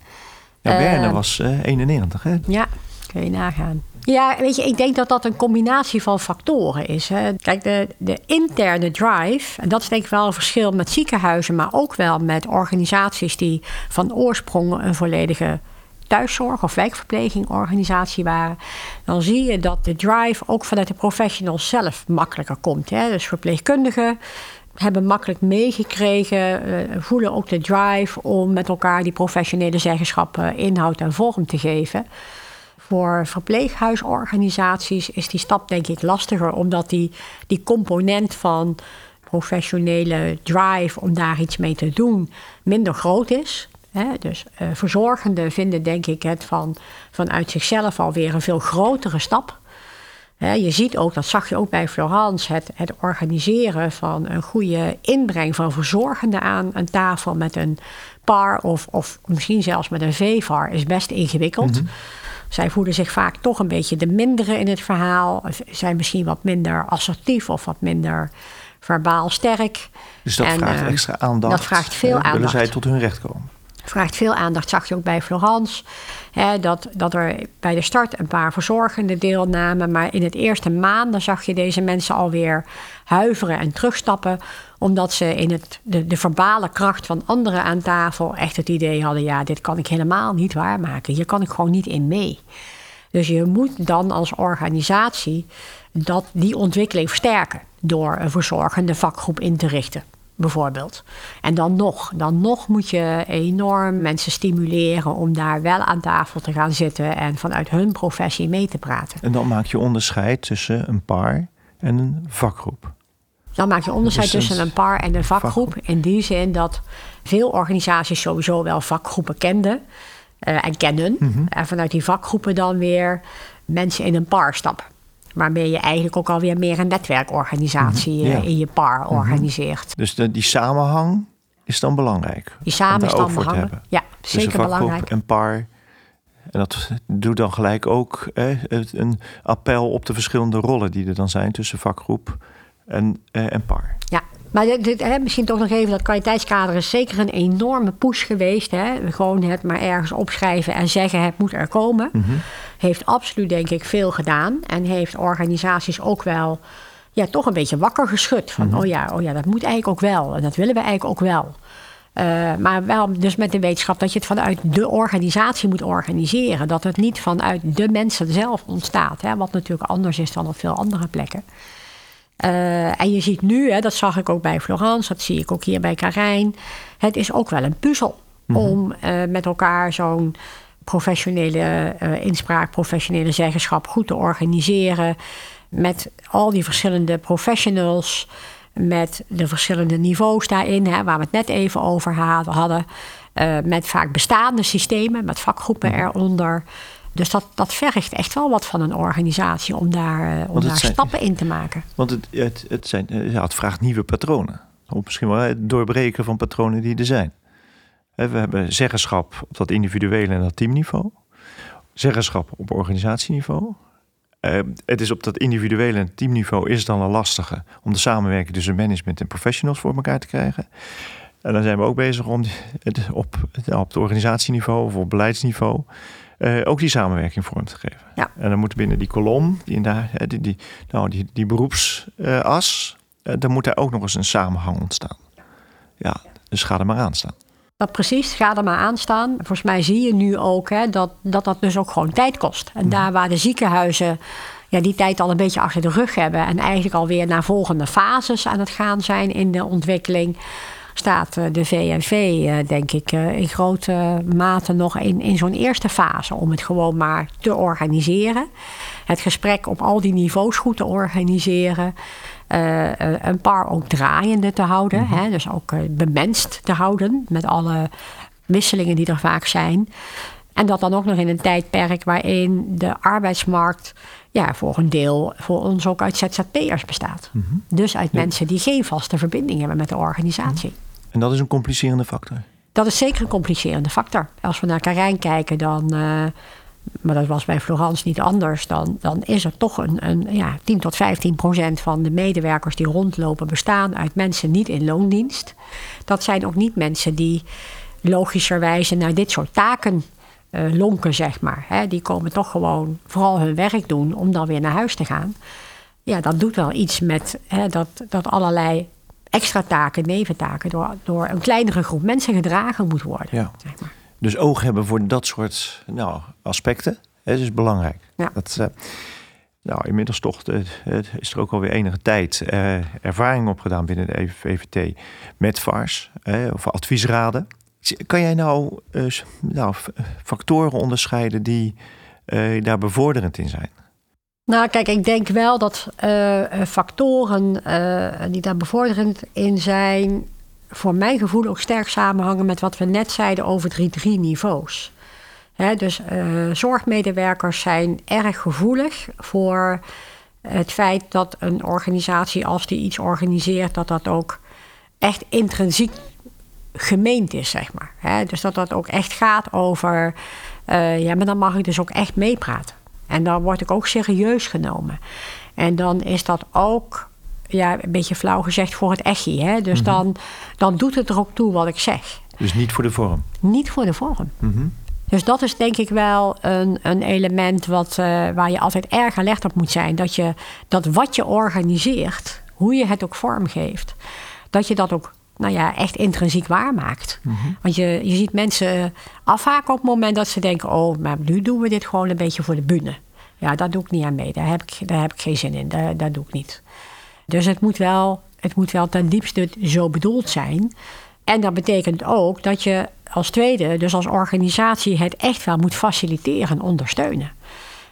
Ja, Werner uh, was uh, 91, hè? Ja, kun je nagaan. Ja, weet je, ik denk dat dat een combinatie van factoren is. Hè. Kijk, de, de interne drive, en dat is denk ik wel een verschil met ziekenhuizen, maar ook wel met organisaties die van oorsprong een volledige thuiszorg of wijkverpleging organisatie waren, dan zie je dat de drive ook vanuit de professionals zelf makkelijker komt. Hè. Dus verpleegkundigen hebben makkelijk meegekregen, uh, voelen ook de drive om met elkaar die professionele zeggenschappen inhoud en vorm te geven. Voor verpleeghuisorganisaties is die stap denk ik lastiger, omdat die, die component van professionele drive om daar iets mee te doen minder groot is. dus uh, verzorgenden vinden denk ik het van, vanuit zichzelf alweer een veel grotere stap. je ziet ook, dat zag je ook bij Florence, het, het organiseren van een goede inbreng van verzorgenden aan een tafel met een par of, of misschien zelfs met een VVAR is best ingewikkeld. Mhm. Zij voelen zich vaak toch een beetje de mindere in het verhaal. Zijn misschien wat minder assertief of wat minder verbaal sterk. Dus dat vraagt uh, extra aandacht. Dat vraagt veel aandacht. Willen zij tot hun recht komen? Vraagt veel aandacht, zag je ook bij Florence. Hè, dat, dat er bij de start een paar verzorgenden deelnamen. Maar in het eerste maanden zag je deze mensen alweer huiveren en terugstappen omdat ze in het, de, de verbale kracht van anderen aan tafel echt het idee hadden: ja, dit kan ik helemaal niet waarmaken. Hier kan ik gewoon niet in mee. Dus je moet dan als organisatie dat, die ontwikkeling versterken door een verzorgende vakgroep in te richten. Bijvoorbeeld. En dan nog, dan nog moet je enorm mensen stimuleren om daar wel aan tafel te gaan zitten en vanuit hun professie mee te praten. En dan maak je onderscheid tussen een paar en een vakgroep. Dan maak je onderscheid tussen een par en een vakgroep. In die zin dat veel organisaties sowieso wel vakgroepen kenden uh, en kennen. Mhm. En vanuit die vakgroepen dan weer mensen in een par stappen. Waarmee je eigenlijk ook alweer meer een netwerkorganisatie mhm. in je par mhm. organiseert. Dus de, die samenhang is dan belangrijk. Die hebben. Ja, Tussen zeker belangrijk. en par. En dat doet dan gelijk ook hè, het- een appel op de verschillende rollen die er dan zijn tussen vakgroep en, eh, en par. Ja, maar dit, dit, hè, misschien toch nog even, dat kwaliteitskader is zeker een enorme push geweest. Hè. Gewoon het maar ergens opschrijven en zeggen het moet er komen. Heeft absoluut denk ik veel gedaan. En heeft organisaties ook wel ja, toch een beetje wakker geschud. Van oh, ja, oh ja, dat moet eigenlijk ook wel. En dat willen we eigenlijk ook wel. Eh, maar wel dus met de wetenschap dat je het vanuit de organisatie moet organiseren. Dat het niet vanuit de mensen zelf ontstaat. Hè, wat natuurlijk anders is dan op veel andere plekken. Eh, en je ziet nu, hè, dat zag ik ook bij Florence, dat zie ik ook hier bij Karijn. Het is ook wel een puzzel om eh, met elkaar zo'n professionele eh, inspraak, professionele zeggenschap goed te organiseren. Met al die verschillende professionals, met de verschillende niveaus daarin, hè, waar we het net even over ha- hadden. Met vaak bestaande systemen, met vakgroepen eronder. Dus dat, dat vergt echt wel wat van een organisatie om daar, eh, om het daar zijn- stappen in te maken. Want het, het, het, zijn, eh, ja, het vraagt nieuwe patronen. Of misschien wel het doorbreken van patronen die er zijn. We hebben zeggenschap op dat individuele en dat teamniveau. Zeggenschap op organisatieniveau. Eh, het is op dat individuele en teamniveau is dan een lastige om de samenwerking tussen management en professionals voor elkaar te krijgen. En dan zijn we ook bezig om het op, op het organisatieniveau of op beleidsniveau eh, ook die samenwerking vorm te geven. Ja. En dan moet binnen die kolom, die, hè, die, die, nou, die, die beroepsas, eh, dan moet daar ook nog eens een samenhang ontstaan. Ja, dus ga er maar aan staan. Dat precies, ga er maar aan staan. Volgens mij zie je nu ook hè, dat, dat dat dus ook gewoon tijd kost. En daar waar de ziekenhuizen ja, die tijd al een beetje achter de rug hebben... en eigenlijk alweer naar volgende fases aan het gaan zijn in de ontwikkeling... staat eh, de VNV, eh, denk ik, eh, in grote mate nog in, in zo'n eerste fase... om het gewoon maar te organiseren. Het gesprek op al die niveaus goed te organiseren... Een paar ook draaiende te houden. hè, dus ook eh, bemenst te houden met alle wisselingen die er vaak zijn. En dat dan ook nog in een tijdperk waarin de arbeidsmarkt ja, voor een deel voor ons ook uit ZZP'ers bestaat. Dus uit mensen die geen vaste verbinding hebben met de organisatie. En dat is een complicerende factor. Dat is zeker een complicerende factor. Als we naar Karijn kijken, dan, eh, maar dat was bij Florence niet anders, dan, dan is er toch een, een ja, 10 tot 15 procent van de medewerkers die rondlopen bestaan uit mensen niet in loondienst. Dat zijn ook niet mensen die logischerwijze naar dit soort taken eh, lonken, zeg maar. Die komen toch gewoon vooral hun werk doen om dan weer naar huis te gaan. Ja, dat doet wel iets met dat, dat allerlei extra taken, neventaken, door, door een kleinere groep mensen gedragen moet worden. Ja. Zeg maar. Dus oog hebben voor dat soort nou, aspecten hè, is belangrijk. Ja. Dat, eh, nou, inmiddels toch eh, het is er ook alweer enige tijd eh, ervaring opgedaan binnen de EVT met VARS eh, of adviesraden. Kan jij nou, eh, nou factoren onderscheiden die eh, daar bevorderend in zijn? Nou, kijk, ik denk wel dat eh, eh, factoren eh, die daar bevorderend in zijn, voor mijn gevoel ook sterk samenhangen met wat we net zeiden over drie, drie niveaus. Dus zorgmedewerkers zijn erg gevoelig voor het feit dat een organisatie, als die iets organiseert, dat dat ook echt intrinsiek gemeend is, zeg maar. Dus dat dat ook echt gaat over, ja, maar dan mag ik dus ook echt meepraten. En dan word ik ook serieus genomen. En dan is dat ook, ja, een beetje flauw gezegd, voor het echi. Hè? Dus dan, dan doet het er ook toe wat ik zeg. Dus niet voor de vorm. Niet voor de vorm. Dus dat is denk ik wel een, een element wat, eh, waar je altijd erg alert op moet zijn. Dat, je, dat wat je organiseert, hoe je het ook vormgeeft, dat je dat ook nou ja, echt intrinsiek waarmaakt. Want je, je ziet mensen afhaken op het moment dat ze denken... oh, maar nu doen we dit gewoon een beetje voor de bühne. Ja, daar doe ik niet aan mee. Daar heb ik, daar heb ik geen zin in. Daar, daar doe ik niet. Dus het moet wel, het moet wel ten diepste zo bedoeld zijn. En dat betekent ook dat je als tweede, dus als organisatie, het echt wel moet faciliteren, ondersteunen.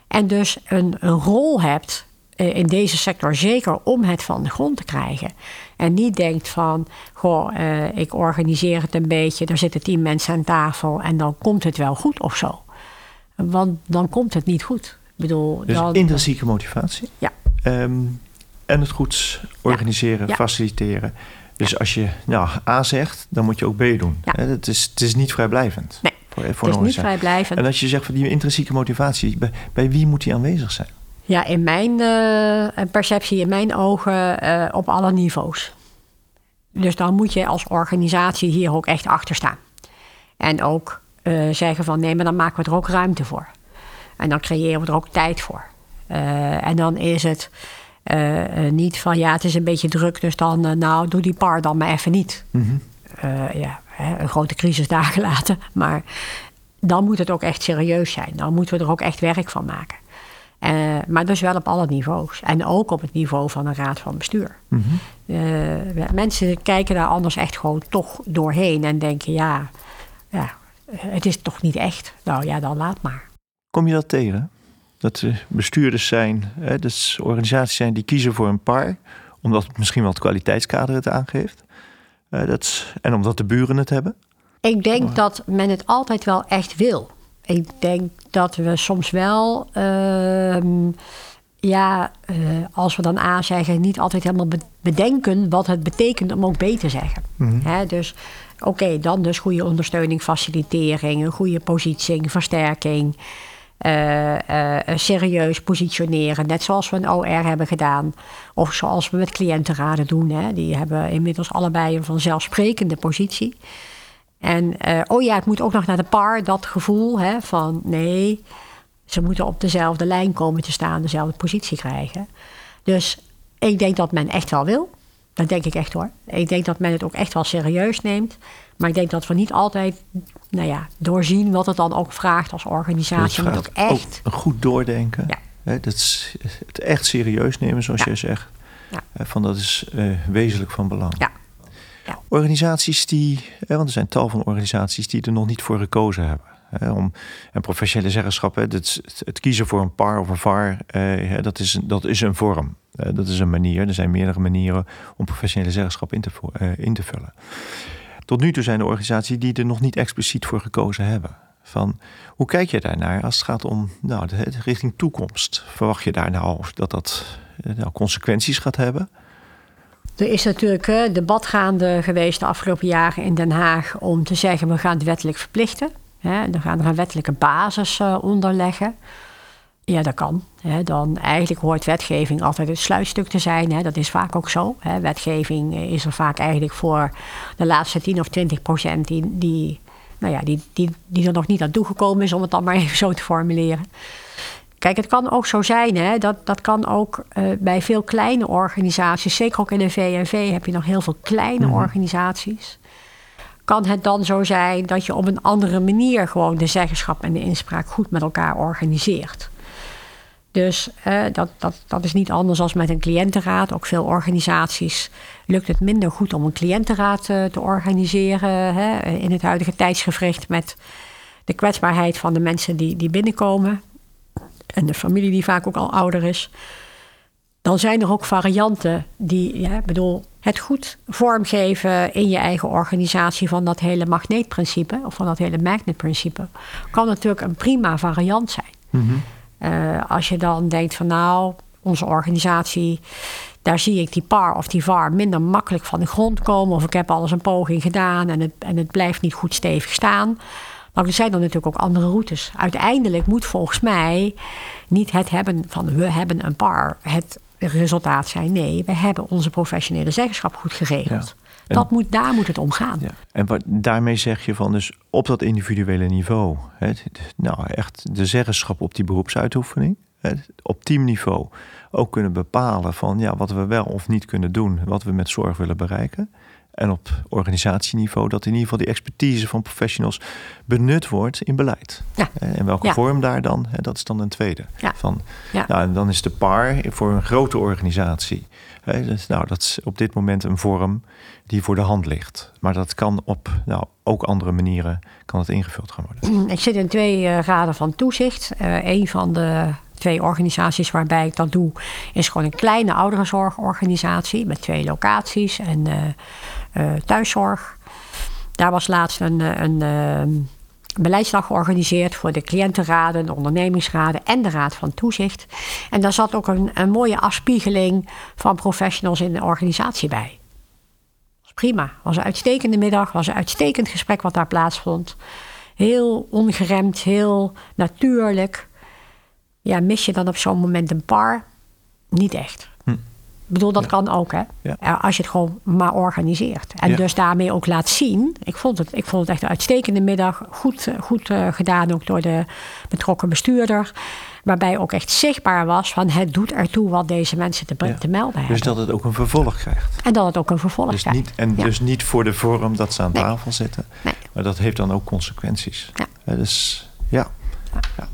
En dus een, een rol hebt eh, in deze sector zeker om het van de grond te krijgen. En niet denkt van, goh, eh, ik organiseer het een beetje, er zitten tien mensen aan tafel en dan komt het wel goed of zo. Want dan komt het niet goed. Ik bedoel, Dus dan, intrinsieke motivatie. Ja. Ehm, en het goed organiseren, Ja. faciliteren. Dus als je nou, A zegt, dan moet je ook B doen. Ja. Het, is, het is niet vrijblijvend. Nee, voor, voor het is niet vrijblijvend. En als je zegt van die intrinsieke motivatie, bij, bij wie moet die aanwezig zijn? Ja, in mijn eh, perceptie, in mijn ogen, eh, op alle niveaus. Dus dan moet je als organisatie hier ook echt achter staan. En ook eh, zeggen van nee, maar dan maken we er ook ruimte voor. En dan creëren we er ook tijd voor. En dan is het niet van ja, het is een beetje druk, dus dan nou doe die par dan maar even niet. Eh, ja, hè, een grote crisis dagen later. Maar dan moet het ook echt serieus zijn. Dan moeten we er ook echt werk van maken. Eh, maar dus wel op alle niveaus. En ook op het niveau van een raad van bestuur. Eh, mensen kijken daar anders echt gewoon toch doorheen en denken: ja, ja, het is toch niet echt. Nou ja, dan laat maar. Kom je dat tegen? Dat er bestuurders zijn, hè, dus organisaties zijn die kiezen voor een paar, omdat het misschien wel het kwaliteitskader het aangeeft. Eh, dat en omdat de buren het hebben. Ik denk dat men het altijd wel echt wil. Ik denk dat we soms wel, ehm, ja, eh, als we dan A zeggen, niet altijd helemaal be- bedenken wat het betekent om ook B te zeggen. Hè, dus oké, dan dus goede ondersteuning, facilitering, een goede positie, versterking. eh, eh, serieus positioneren, net zoals we een OR hebben gedaan. Of zoals we met cliëntenraden doen. Hè. Die hebben inmiddels allebei een vanzelfsprekende positie. En eh, oh ja, het moet ook nog naar de par, dat gevoel hè, van nee, ze moeten op dezelfde lijn komen te staan, dezelfde positie krijgen. Dus ik denk dat men echt wel wil. Dat denk ik echt hoor. Ik denk dat men het ook echt wel serieus neemt. Maar ik denk dat we niet altijd nou ja, doorzien wat het dan ook vraagt als organisatie. Je moet ook echt. een goed doordenken. Ja. Hè, dat is het echt serieus nemen, zoals Ja. jij zegt. Ja. Eh, Van dat is eh, wezenlijk van belang. Ja. Organisaties die, want er zijn tal van organisaties die er nog niet voor gekozen hebben. Hè, om, en professionele zeggenschap, het, het kiezen voor een par of een VAR, eh, dat, is, dat is een vorm. Eh, dat is een manier. Er zijn meerdere manieren om professionele zeggenschap in te, eh, in te vullen. Tot nu toe zijn er organisaties die er nog niet expliciet voor gekozen hebben. Van, hoe kijk je daarnaar als het gaat om nou, de, de richting toekomst? Verwacht je daar nou dat dat eh, nou, consequenties gaat hebben? Er is natuurlijk debat gaande geweest de afgelopen jaren in Den Haag om te zeggen we gaan het wettelijk verplichten. Hè, dan gaan er een wettelijke basis eh, onderleggen. Ja, dat kan. Dan eigenlijk hoort wetgeving altijd het sluitstuk te zijn. Dat is vaak ook zo. Wetgeving eh, is er vaak eigenlijk voor de laatste 10 of 20 procent die, die, nou ja, die, die, die er nog niet aan toegekomen is, om het dan maar even zo te formuleren. Kijk, het kan ook zo zijn, hè, dat, dat kan ook eh, bij veel kleine organisaties, zeker ook in de VNV heb je nog heel veel kleine organisaties. Kan het dan zo zijn dat je op een andere manier gewoon de zeggenschap en de inspraak goed met elkaar organiseert? Dus eh, dat, dat, dat is niet anders dan met een cliëntenraad. Ook veel organisaties lukt het minder goed om een cliëntenraad eh, te organiseren. Hè, in het huidige tijdsgevricht met de kwetsbaarheid van de mensen die, die binnenkomen. En de familie die vaak ook al ouder is. Dan zijn er ook varianten die, ja, ik bedoel, het goed vormgeven in je eigen organisatie van dat hele magneetprincipe of van dat hele magnetprincipe kan natuurlijk een prima variant zijn. Eh, als je dan denkt van nou, onze organisatie, daar zie ik die par of die var minder makkelijk van de grond komen. Of ik heb alles een poging gedaan en het, en het blijft niet goed stevig staan. Maar er zijn dan natuurlijk ook andere routes. Uiteindelijk moet volgens mij niet het hebben van we hebben een par het resultaat zijn. Nee, we hebben onze professionele zeggenschap goed geregeld. Ja. En- Dat moet, daar moet het om gaan. Ja. En wat, daarmee zeg je van dus op dat individuele niveau, nou echt de zeggenschap op die beroepsuitoefening, hè, op teamniveau ook kunnen bepalen van ja, wat we wel of niet kunnen doen, wat we met zorg willen bereiken. En op organisatieniveau dat in ieder geval die expertise van professionals benut wordt in beleid. Ja. En in welke Ja. vorm daar dan, dat is dan een tweede. Ja. Van, Ja. nou, en dan is de PAR voor een grote organisatie. Dus, nou, dat is op dit moment een vorm die voor de hand ligt. Maar dat kan op nou, ook andere manieren kan het ingevuld gaan worden. Ik zit in twee eh, raden van toezicht. Eh een van de twee organisaties waarbij ik dat doe, is gewoon een kleine ouderenzorgorganisatie met twee locaties en eh, eh, thuiszorg. Daar was laatst een, eh, een eh, beleidsdag georganiseerd voor de cliëntenraden, de ondernemingsraden en de raad van toezicht. En daar zat ook een, een mooie afspiegeling van professionals in de organisatie bij. Prima. Was een uitstekende middag, was een uitstekend gesprek wat daar plaatsvond. Heel ongeremd, heel natuurlijk. Ja, mis je dan op zo'n moment een par? Niet echt. Ik bedoel, dat Ja. kan ook, hè? Ja. Als je het gewoon maar organiseert. En Ja. dus daarmee ook laat zien. Ik vond het, ik vond het echt een uitstekende middag. Goed, eh, goed eh, gedaan ook door de betrokken bestuurder. Waarbij ook echt zichtbaar was van het doet ertoe wat deze mensen te, te melden Dus hebben. dat het ook een vervolg krijgt. En dat het ook een vervolg Dus krijgt. niet, en dus niet voor de vorm dat ze aan Nee. tafel zitten. Nee. Maar dat heeft dan ook consequenties. Dus ja. ja.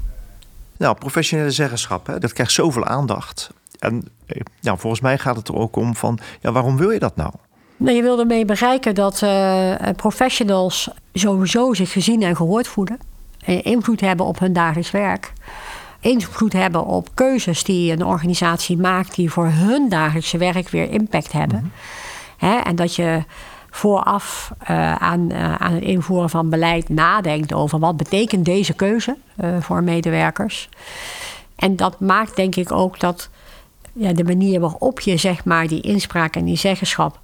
Nou, professionele zeggenschap, hè, dat krijgt zoveel aandacht. En eh, nou, volgens mij gaat het er ook om van, ja, waarom wil je dat nou? Nou, je wil ermee bereiken dat eh, professionals sowieso zich gezien en gehoord voelen. En invloed hebben op hun dagelijks werk. Invloed hebben op keuzes die een organisatie maakt die voor hun dagelijkse werk weer impact hebben. Hè, en dat je vooraf eh, aan, eh, aan het invoeren van beleid nadenkt over wat betekent deze keuze eh, voor medewerkers. En dat maakt denk ik ook dat ja, de manier waarop je zeg maar, die inspraak en die zeggenschap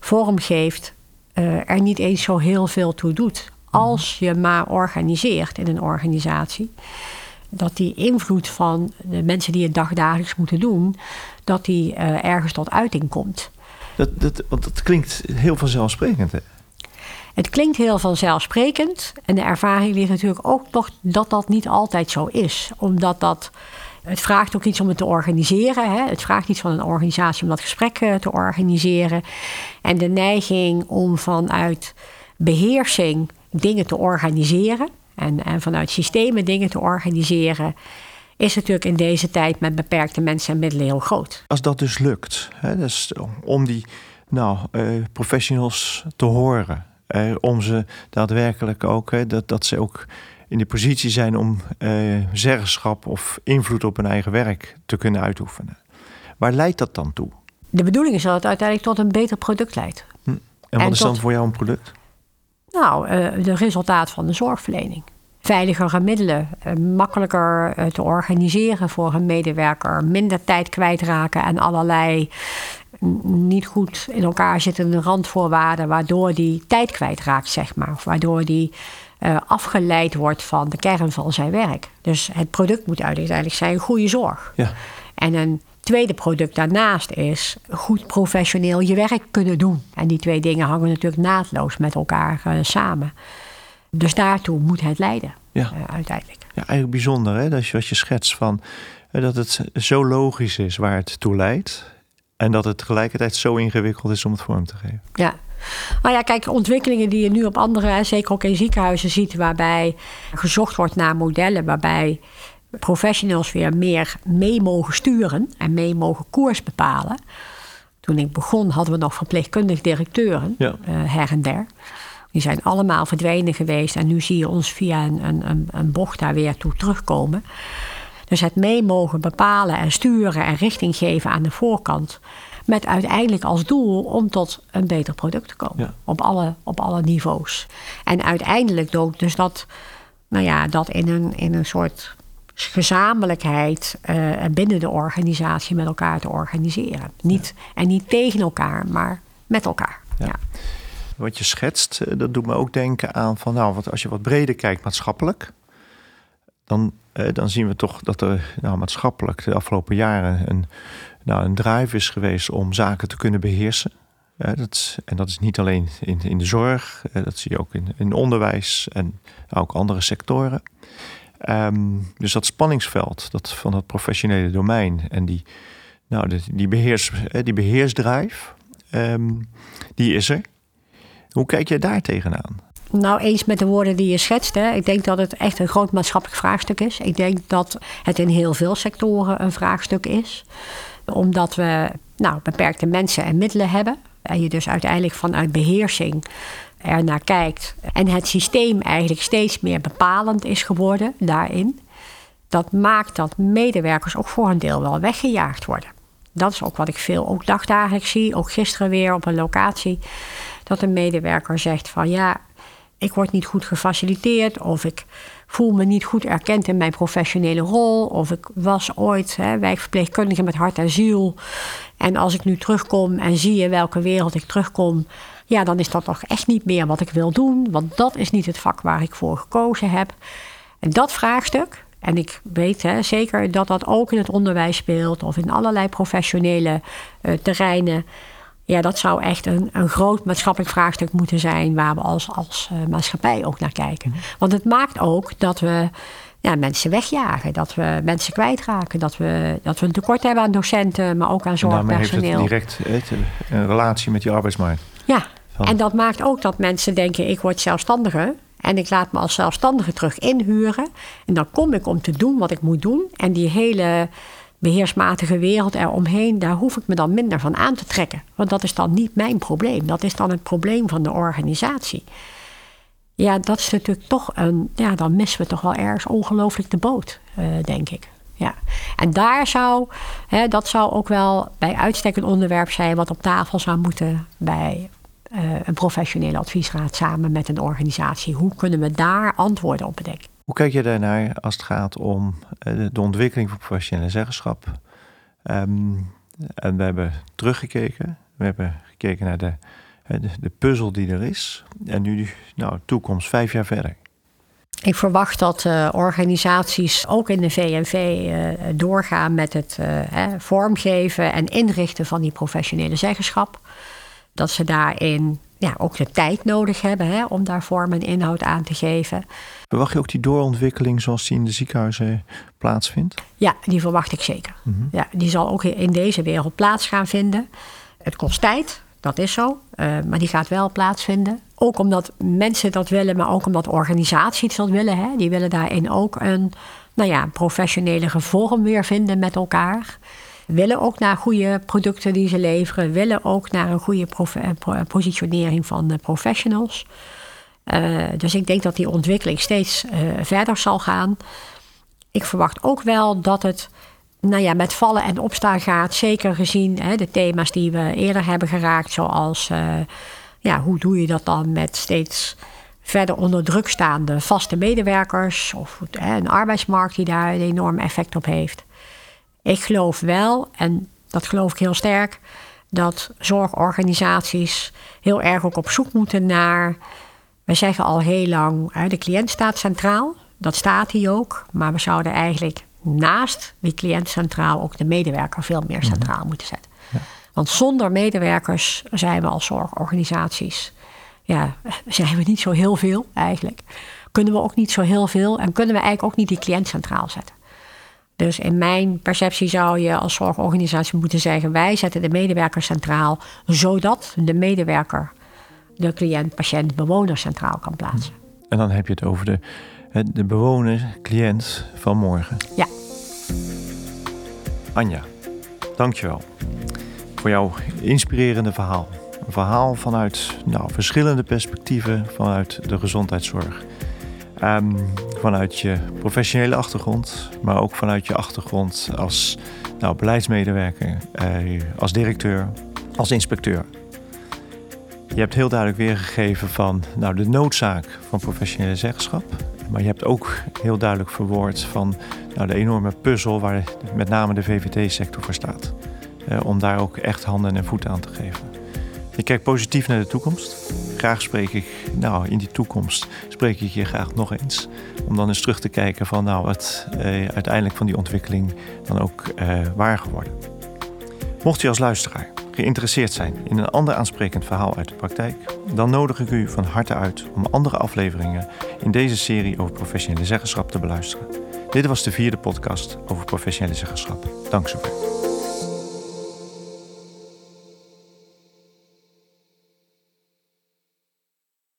vormgeeft, eh, er niet eens zo heel veel toe doet. Als je maar organiseert in een organisatie, dat die invloed van de mensen die het dagdagelijks moeten doen, dat die eh, ergens tot uiting komt. Dat, dat, want dat klinkt heel vanzelfsprekend. Hè? Het klinkt heel vanzelfsprekend. En de ervaring ligt natuurlijk ook toch dat dat niet altijd zo is. Omdat dat. Het vraagt ook iets om het te organiseren. Hè? Het vraagt iets van een organisatie om dat gesprek eh, te organiseren. En de neiging om vanuit beheersing dingen te organiseren. En, en vanuit systemen dingen te organiseren. Is natuurlijk in deze tijd met beperkte mensen en middelen heel groot. Als dat dus lukt, hè, dus om die nou, eh, professionals te horen, eh, om ze daadwerkelijk ook, hè, dat, dat ze ook in de positie zijn om eh, zeggenschap of invloed op hun eigen werk te kunnen uitoefenen. Waar leidt dat dan toe? De bedoeling is dat het uiteindelijk tot een beter product leidt. En wat En is dan voor jou een product? Nou, eh de resultaat van de zorgverlening. Veiligere middelen, makkelijker te organiseren voor een medewerker, minder tijd kwijtraken aan allerlei niet goed in elkaar zittende randvoorwaarden, waardoor die tijd kwijtraakt, zeg maar. Of waardoor die eh, afgeleid wordt van de kern van zijn werk. Dus het product moet uiteindelijk zijn goede zorg. Ja, En een tweede product daarnaast is goed professioneel je werk kunnen doen. En die twee dingen hangen natuurlijk naadloos met elkaar eh, samen. Dus daartoe moet het leiden, ja. eh, uiteindelijk. ja eigenlijk bijzonder hè, dat je, wat je schetst van dat het zo logisch is waar het toe leidt. En dat het tegelijkertijd zo ingewikkeld is om het vorm te geven. Ja. Nou ja, kijk, ontwikkelingen die je nu op andere, zeker ook in ziekenhuizen ziet, waarbij gezocht wordt naar modellen waarbij professionals weer meer mee mogen sturen en mee mogen koers bepalen. Toen ik begon hadden we nog verpleegkundig directeuren, Ja. eh, her en der. Die zijn allemaal verdwenen geweest en nu zie je ons via een, een, een bocht daar weer toe terugkomen. Dus het mee mogen bepalen en sturen en richting geven aan de voorkant. Met uiteindelijk als doel om tot een beter product te komen. Ja. Op, alle, op alle niveaus. En uiteindelijk ook dus dat, nou ja, dat in een, in een soort gezamenlijkheid eh, binnen de organisatie met elkaar te organiseren. Niet, En niet tegen elkaar, maar met elkaar. Ja. Ja. Wat je schetst, eh, dat doet me ook denken aan van nou, wat als je wat breder kijkt maatschappelijk, dan, eh, dan zien we toch dat er nou, maatschappelijk de afgelopen jaren een, nou, een drive is geweest om zaken te kunnen beheersen. Eh, dat, en dat is niet alleen in, in de zorg, eh, dat zie je ook in, in onderwijs en ook andere sectoren. Ehm, dus dat spanningsveld dat, van dat professionele domein en die, nou, die, die, beheers, eh, die beheersdrive, ehm, die is er. Hoe kijk jij daar tegenaan? Nou, eens met de woorden die je schetst. Hè. Ik denk dat het echt een groot maatschappelijk vraagstuk is. Ik denk dat het in heel veel sectoren een vraagstuk is. Omdat we nou, beperkte mensen en middelen hebben. En je dus uiteindelijk vanuit beheersing er naar kijkt. En het systeem eigenlijk steeds meer bepalend is geworden daarin. Dat maakt dat medewerkers ook voor een deel wel weggejaagd worden. Dat is ook wat ik veel ook dagdagelijks zie. Ook gisteren weer op een locatie. Dat een medewerker zegt van ja, ik word niet goed gefaciliteerd of ik voel me niet goed erkend in mijn professionele rol of ik was ooit hè, wijkverpleegkundige met hart en ziel en als ik nu terugkom en zie in welke wereld ik terugkom, ja, dan is dat toch echt niet meer wat ik wil doen, want dat is niet het vak waar ik voor gekozen heb. En dat vraagstuk, en ik weet hè, zeker dat dat ook in het onderwijs speelt of in allerlei professionele uh, terreinen. Ja, dat zou echt een, een groot maatschappelijk vraagstuk moeten zijn waar we als, als uh, maatschappij ook naar kijken. Want het maakt ook dat we ja, mensen wegjagen, dat we mensen kwijtraken, dat we, dat we een tekort hebben aan docenten, maar ook aan zorgpersoneel. En heeft het direct een relatie met die arbeidsmarkt. Ja, en dat maakt ook dat mensen denken: ik word zelfstandiger. En ik laat me als zelfstandige terug inhuren. En dan kom ik om te doen wat ik moet doen. En die hele beheersmatige wereld eromheen, daar hoef ik me dan minder van aan te trekken. Want dat is dan niet mijn probleem. Dat is dan het probleem van de organisatie. Ja, dat is natuurlijk toch een. Ja, dan missen we toch wel ergens ongelooflijk de boot, uh, denk ik. Ja. En daar zou, hè, dat zou ook wel bij uitstek een onderwerp zijn wat op tafel zou moeten bij uh, een professionele adviesraad samen met een organisatie. Hoe kunnen we daar antwoorden op bedenken? Hoe kijk je daarnaar als het gaat om uh, de ontwikkeling van professionele zeggenschap? Um, en we hebben teruggekeken. We hebben gekeken naar de, de, puzzel die er is. En nu, nou, toekomst, vijf jaar verder. Ik verwacht dat uh, organisaties ook in de VNV uh, doorgaan met het vormgeven en inrichten van die professionele zeggenschap dat ze daarin ja, ook de tijd nodig hebben hè, om daar vorm en inhoud aan te geven. Verwacht je ook die doorontwikkeling zoals die in de ziekenhuizen plaatsvindt? Ja, die verwacht ik zeker. Mm -hmm. ja, die zal ook in deze wereld plaats gaan vinden. Het kost tijd, dat is zo, uh, maar die gaat wel plaatsvinden. Ook omdat mensen dat willen, maar ook omdat organisaties dat willen. Hè. Die willen daarin ook een nou ja, professionele vorm weer vinden met elkaar willen ook naar goede producten die ze leveren, willen ook naar een goede eh, positionering van de professionals. Uh, dus ik denk dat die ontwikkeling steeds verder zal gaan. Ik verwacht ook wel dat het nou ja, met vallen en opstaan gaat. Zeker gezien hè, de thema's die we eerder hebben geraakt, zoals ja, hoe doe je dat dan met steeds verder onder druk staande vaste medewerkers of hè, een arbeidsmarkt die daar een enorm effect op heeft. Ik geloof wel, en dat geloof ik heel sterk, dat zorgorganisaties heel erg ook op zoek moeten naar. We zeggen al heel lang, de cliënt staat centraal. Dat staat hij ook. Maar we zouden eigenlijk naast die cliënt centraal ook de medewerker veel meer centraal mhm. moeten zetten. Ja. Want zonder medewerkers zijn we als zorgorganisaties, ja, zijn we niet zo heel veel eigenlijk. Kunnen we ook niet zo heel veel en kunnen we eigenlijk ook niet die cliënt centraal zetten. Dus in mijn perceptie zou je als zorgorganisatie moeten zeggen: wij zetten de medewerker centraal, zodat de medewerker de cliënt, patiënt, bewoner centraal kan plaatsen. En dan heb je het over de, de bewoner, cliënt van morgen. Ja. Anja, dankjewel voor jouw inspirerende verhaal. Een verhaal vanuit nou, verschillende perspectieven vanuit de gezondheidszorg. Um, vanuit je professionele achtergrond, maar ook vanuit je achtergrond als nou, beleidsmedewerker, eh, als directeur, als inspecteur. Je hebt heel duidelijk weergegeven van nou, de noodzaak van professionele zeggenschap. Maar je hebt ook heel duidelijk verwoord van nou, de enorme puzzel waar met name de VVT-sector voor staat. Eh, om daar ook echt handen en voeten aan te geven. Ik kijk positief naar de toekomst. Graag spreek ik, nou in die toekomst spreek ik je graag nog eens. Om dan eens terug te kijken van nou wat eh, uiteindelijk van die ontwikkeling dan ook eh, waar geworden. Mocht u als luisteraar geïnteresseerd zijn in een ander aansprekend verhaal uit de praktijk, dan nodig ik u van harte uit om andere afleveringen in deze serie over professionele zeggenschap te beluisteren. Dit was de vierde podcast over professionele zeggenschap. Dank zover.